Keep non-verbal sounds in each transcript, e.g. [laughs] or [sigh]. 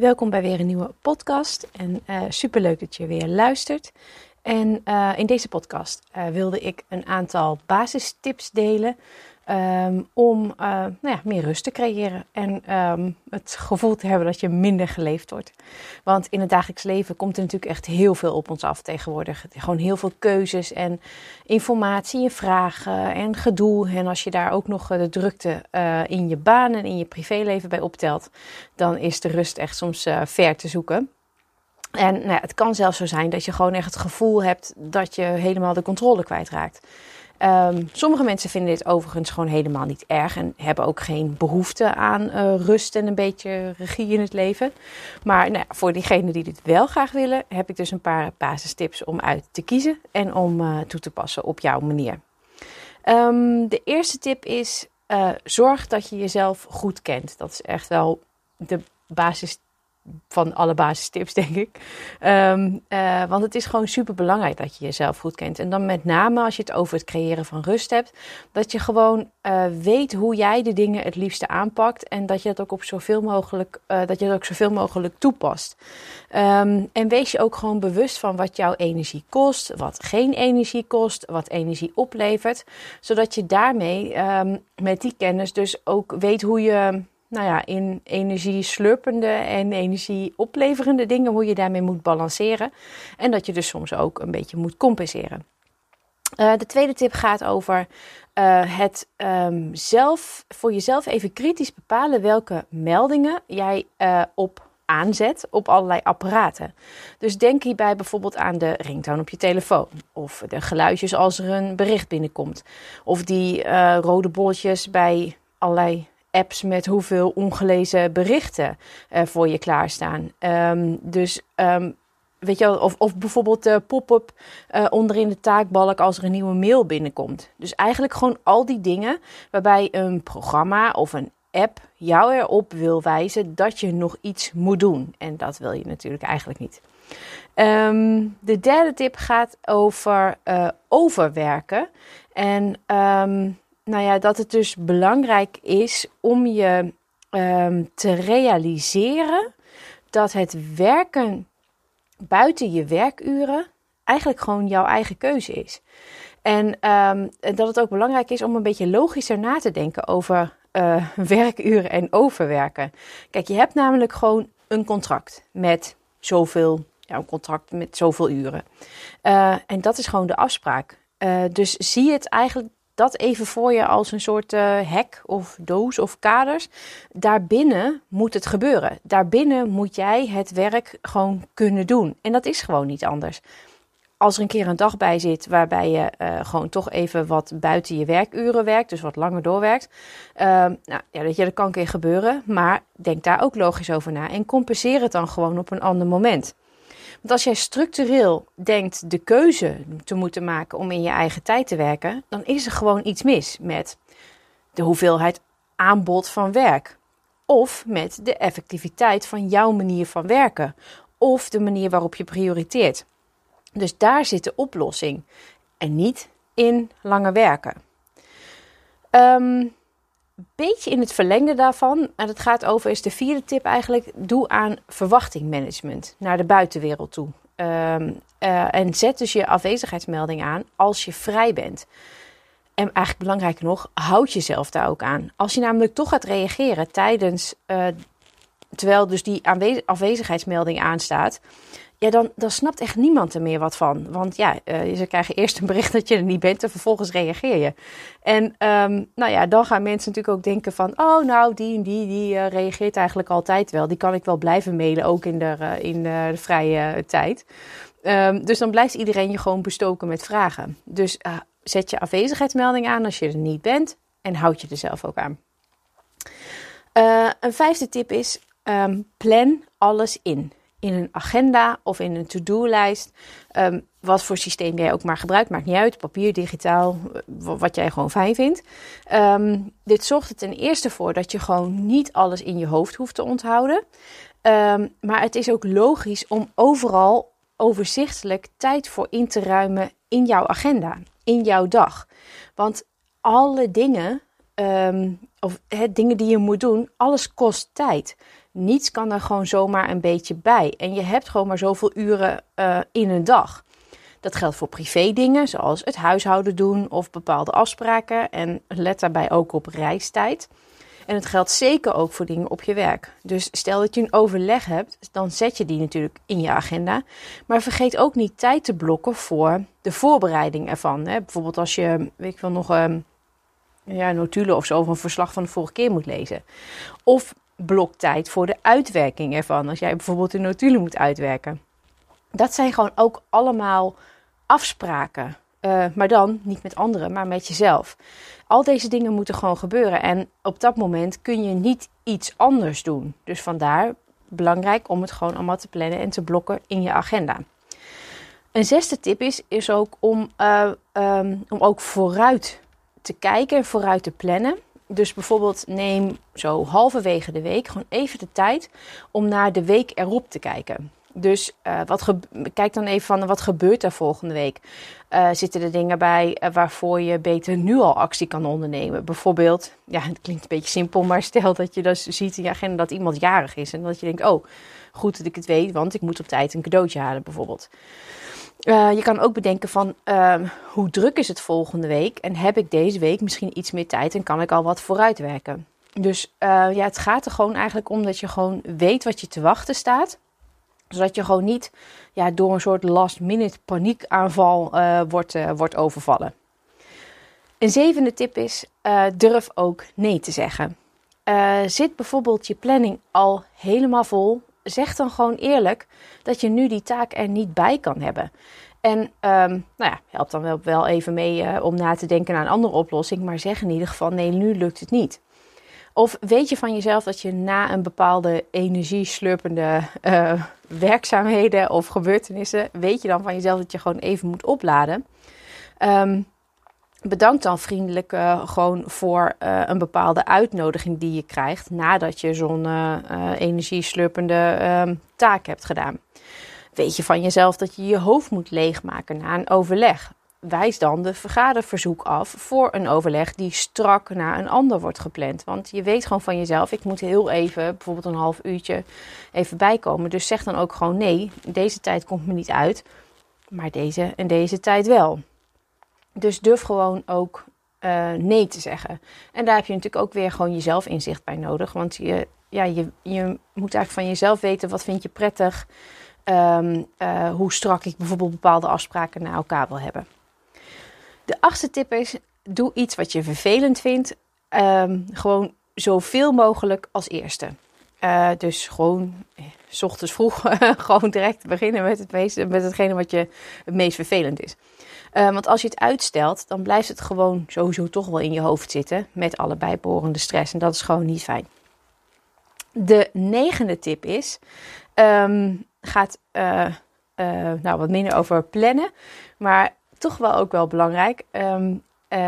Welkom bij weer een nieuwe podcast en uh, superleuk dat je weer luistert. En uh, in deze podcast uh, wilde ik een aantal basistips delen um, om uh, nou ja, meer rust te creëren en um, het gevoel te hebben dat je minder geleefd wordt. Want in het dagelijks leven komt er natuurlijk echt heel veel op ons af tegenwoordig. Gewoon heel veel keuzes en informatie en vragen en gedoe. En als je daar ook nog de drukte in je baan en in je privéleven bij optelt, dan is de rust echt soms ver te zoeken. En nou het kan zelfs zo zijn dat je gewoon echt het gevoel hebt dat je helemaal de controle kwijtraakt. Um, sommige mensen vinden dit overigens gewoon helemaal niet erg en hebben ook geen behoefte aan uh, rust en een beetje regie in het leven. Maar nou voor diegenen die dit wel graag willen, heb ik dus een paar basistips om uit te kiezen en om uh, toe te passen op jouw manier. Um, de eerste tip is: uh, zorg dat je jezelf goed kent. Dat is echt wel de basis van alle basistips, [laughs] denk ik. Um, uh, want het is gewoon super belangrijk dat je jezelf goed kent. En dan met name als je het over het creëren van rust hebt, dat je gewoon uh, weet hoe jij de dingen het liefste aanpakt. En dat je het ook op zoveel mogelijk, uh, dat je het ook zoveel mogelijk toepast. Um, en wees je ook gewoon bewust van wat jouw energie kost, wat geen energie kost, wat energie oplevert. Zodat je daarmee um, met die kennis dus ook weet hoe je nou ja, in energie slurpende en energie opleverende dingen, hoe je daarmee moet balanceren. En dat je dus soms ook een beetje moet compenseren. Uh, de tweede tip gaat over uh, het um, zelf, voor jezelf even kritisch bepalen welke meldingen jij uh, op aanzet op allerlei apparaten. Dus denk hierbij bijvoorbeeld aan de ringtoon op je telefoon. Of de geluidjes als er een bericht binnenkomt. Of die rode bolletjes bij allerlei apps met hoeveel ongelezen berichten uh, voor je klaarstaan. Um, dus um, weet je wel, of, of bijvoorbeeld de pop-up uh, onderin de taakbalk als er een nieuwe mail binnenkomt. Dus eigenlijk gewoon al die dingen waarbij een programma of een app jou erop wil wijzen dat je nog iets moet doen. En dat wil je natuurlijk eigenlijk niet. Um, de derde tip gaat over overwerken. En um, nou ja, dat het dus belangrijk is om je um, te realiseren dat het werken buiten je werkuren eigenlijk gewoon jouw eigen keuze is. En um, dat het ook belangrijk is om een beetje logischer na te denken over uh, [laughs] werkuren en overwerken. Kijk, je hebt namelijk gewoon een contract met zoveel, ja, een contract met zoveel uren. Uh, en dat is gewoon de afspraak. Uh, dus zie het eigenlijk dat even voor je als een soort uh, hek of doos of kaders. Daarbinnen moet het gebeuren. Daarbinnen moet jij het werk gewoon kunnen doen. En dat is gewoon niet anders. Als er een keer een dag bij zit waarbij je uh, gewoon toch even wat buiten je werkuren werkt, dus wat langer doorwerkt. Uh, nou ja, dat, dat kan een keer gebeuren, maar denk daar ook logisch over na en compenseer het dan gewoon op een ander moment. Want als jij structureel denkt de keuze te moeten maken om in je eigen tijd te werken, dan is er gewoon iets mis met de hoeveelheid aanbod van werk. Of met de effectiviteit van jouw manier van werken. Of de manier waarop je prioriteert. Dus daar zit de oplossing. En niet in langer werken. Um, beetje in het verlengde daarvan, en het gaat over, is de vierde tip eigenlijk: doe aan verwachtingmanagement naar de buitenwereld toe. Um, uh, en zet dus je afwezigheidsmelding aan als je vrij bent. En eigenlijk belangrijker nog, houd jezelf daar ook aan. Als je namelijk toch gaat reageren tijdens, uh, terwijl dus die afwezigheidsmelding aanstaat, ja, dan, dan snapt echt niemand er meer wat van. Want ja, uh, ze krijgen eerst een bericht dat je er niet bent en vervolgens reageer je. En um, nou ja, dan gaan mensen natuurlijk ook denken van... oh, nou, die en die, die uh, reageert eigenlijk altijd wel. Die kan ik wel blijven mailen, ook in de, uh, in de, vrije tijd. Um, dus dan blijft iedereen je gewoon bestoken met vragen. Dus zet je afwezigheidsmelding aan als je er niet bent en houd je er zelf ook aan. een vijfde tip is, um, plan alles in. In een agenda of in een to-do-lijst. Ehm, wat voor systeem jij ook maar gebruikt, maakt niet uit. Papier, digitaal, wat jij gewoon fijn vindt. Ehm, dit zorgt er ten eerste voor dat je gewoon niet alles in je hoofd hoeft te onthouden. Ehm, maar het is ook logisch om overal overzichtelijk tijd voor in te ruimen in jouw agenda, in jouw dag. Want alle dingen, of he, dingen die je moet doen, alles kost tijd. Niets kan er gewoon zomaar een beetje bij. En je hebt gewoon maar zoveel uren uh, in een dag. Dat geldt voor privé dingen, zoals het huishouden doen of bepaalde afspraken. En let daarbij ook op reistijd. En het geldt zeker ook voor dingen op je werk. Dus stel dat je een overleg hebt, dan zet je die natuurlijk in je agenda. Maar vergeet ook niet tijd te blokken voor de voorbereiding ervan. Hè? Bijvoorbeeld als je, weet ik wel, nog um, ja, notulen of zo, een verslag van de vorige keer moet lezen. Of blok tijd voor de uitwerking ervan. Als jij bijvoorbeeld een notulen moet uitwerken. Dat zijn gewoon ook allemaal afspraken. Uh, maar dan niet met anderen, maar met jezelf. Al deze dingen moeten gewoon gebeuren. En op dat moment kun je niet iets anders doen. Dus vandaar belangrijk om het gewoon allemaal te plannen en te blokken in je agenda. Een zesde tip is, is ook om, uh, um, om ook vooruit te kijken en vooruit te plannen. Dus bijvoorbeeld neem zo halverwege de week gewoon even de tijd om naar de week erop te kijken. Dus uh, wat kijk dan even van wat gebeurt er volgende week. Uh, zitten er dingen bij uh, waarvoor je beter nu al actie kan ondernemen? Bijvoorbeeld, ja, het klinkt een beetje simpel, maar stel dat je dus ziet in je agenda dat iemand jarig is en dat je denkt, oh, goed dat ik het weet, want ik moet op tijd een cadeautje halen, bijvoorbeeld. Je kan ook bedenken van uh, hoe druk is het volgende week en heb ik deze week misschien iets meer tijd en kan ik al wat vooruitwerken. Dus ja, het gaat er gewoon eigenlijk om dat je gewoon weet wat je te wachten staat. Zodat je gewoon niet ja, door een soort last minute paniekaanval wordt, wordt overvallen. Een zevende tip is durf ook nee te zeggen. zit bijvoorbeeld je planning al helemaal vol zeg dan gewoon eerlijk dat je nu die taak er niet bij kan hebben. En um, nou ja, help dan wel, wel even mee uh, om na te denken naar een andere oplossing. Maar zeg in ieder geval: nee, nu lukt het niet. Of weet je van jezelf dat je na een bepaalde energieslurpende uh, werkzaamheden of gebeurtenissen, weet je dan van jezelf dat je gewoon even moet opladen. Um, bedank dan vriendelijk uh, gewoon voor uh, een bepaalde uitnodiging die je krijgt nadat je zo'n energieslurpende uh, taak hebt gedaan. Weet je van jezelf dat je je hoofd moet leegmaken na een overleg. Wijs dan de vergaderverzoek af voor een overleg die strak na een ander wordt gepland. Want je weet gewoon van jezelf, ik moet heel even, bijvoorbeeld een half uurtje, even bijkomen. Dus zeg dan ook gewoon nee, deze tijd komt me niet uit, maar deze en deze tijd wel. Dus durf gewoon ook uh, nee te zeggen. En daar heb je natuurlijk ook weer gewoon jezelf inzicht bij nodig. Want je, ja, je, je moet eigenlijk van jezelf weten wat vind je prettig. Um, hoe strak ik bijvoorbeeld bepaalde afspraken naar elkaar wil hebben. De achtste tip is: doe iets wat je vervelend vindt. Um, gewoon zoveel mogelijk als eerste. Uh, dus gewoon s ochtends vroeg [laughs] gewoon direct beginnen met, het meeste, met hetgene wat je het meest vervelend is. Uh, want als je het uitstelt, dan blijft het gewoon sowieso toch wel in je hoofd zitten met alle bijbehorende stress. En dat is gewoon niet fijn. De negende tip is, um, gaat uh, nou, wat minder over plannen, maar toch wel ook wel belangrijk. Um,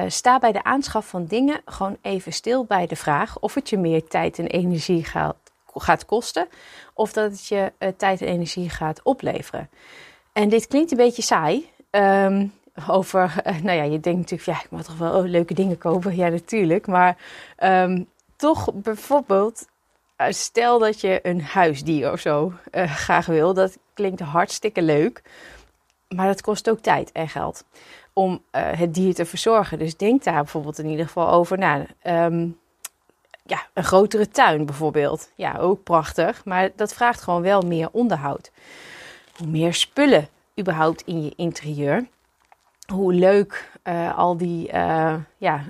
sta bij de aanschaf van dingen gewoon even stil bij de vraag of het je meer tijd en energie gaat, gaat kosten of dat het je tijd en energie gaat opleveren. En dit klinkt een beetje saai. Um, over, uh, [laughs] nou ja, je denkt natuurlijk, ja, ik moet toch wel oh, leuke dingen kopen. Ja, natuurlijk. Maar um, toch bijvoorbeeld, stel dat je een huisdier of zo graag wil. Dat klinkt hartstikke leuk. Maar dat kost ook tijd en geld om het dier te verzorgen. Dus denk daar bijvoorbeeld in ieder geval over na. Um, ja, een grotere tuin bijvoorbeeld. Ja, ook prachtig. Maar dat vraagt gewoon wel meer onderhoud. Hoe meer spullen überhaupt in je interieur hoe leuk uh, al die uh, ja,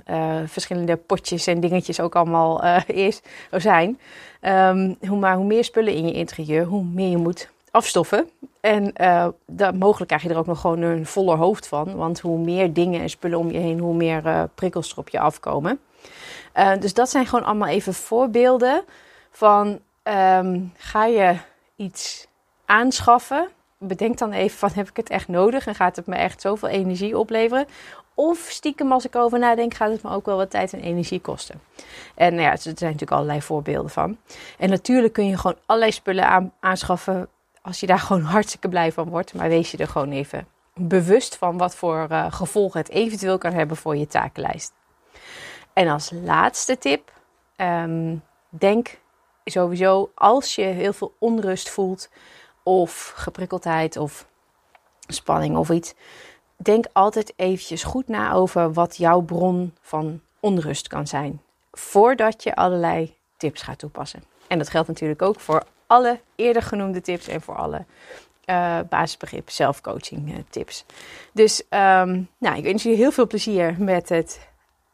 verschillende potjes en dingetjes ook allemaal is, [laughs] zijn. Um, hoe, maar hoe meer spullen in je interieur, hoe meer je moet afstoffen. En dat, mogelijk krijg je er ook nog gewoon een voller hoofd van. Want hoe meer dingen en spullen om je heen, hoe meer prikkels er op je afkomen. dus dat zijn gewoon allemaal even voorbeelden van um, ga je iets aanschaffen, bedenk dan even van heb ik het echt nodig en gaat het me echt zoveel energie opleveren? Of stiekem als ik over nadenk, gaat het me ook wel wat tijd en energie kosten. En nou ja, er zijn natuurlijk allerlei voorbeelden van. En natuurlijk kun je gewoon allerlei spullen aanschaffen als je daar gewoon hartstikke blij van wordt. Maar wees je er gewoon even bewust van wat voor uh, gevolgen het eventueel kan hebben voor je takenlijst. En als laatste tip, um, denk sowieso als je heel veel onrust voelt of geprikkeldheid of spanning of iets, denk altijd eventjes goed na over wat jouw bron van onrust kan zijn. Voordat je allerlei tips gaat toepassen. En dat geldt natuurlijk ook voor alle eerder genoemde tips en voor alle uh, basisbegrip zelfcoaching uh, tips. Dus um, nou, ik wens jullie heel veel plezier met het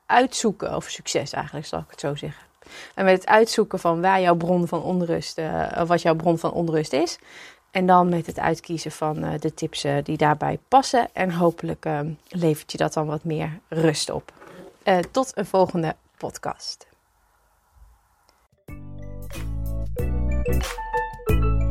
uitzoeken, of succes eigenlijk, zal ik het zo zeggen. En met het uitzoeken van waar jouw bron van onrust, uh, wat jouw bron van onrust is. En dan met het uitkiezen van de tips die daarbij passen. En hopelijk uh, levert je dat dan wat meer rust op. tot een volgende podcast.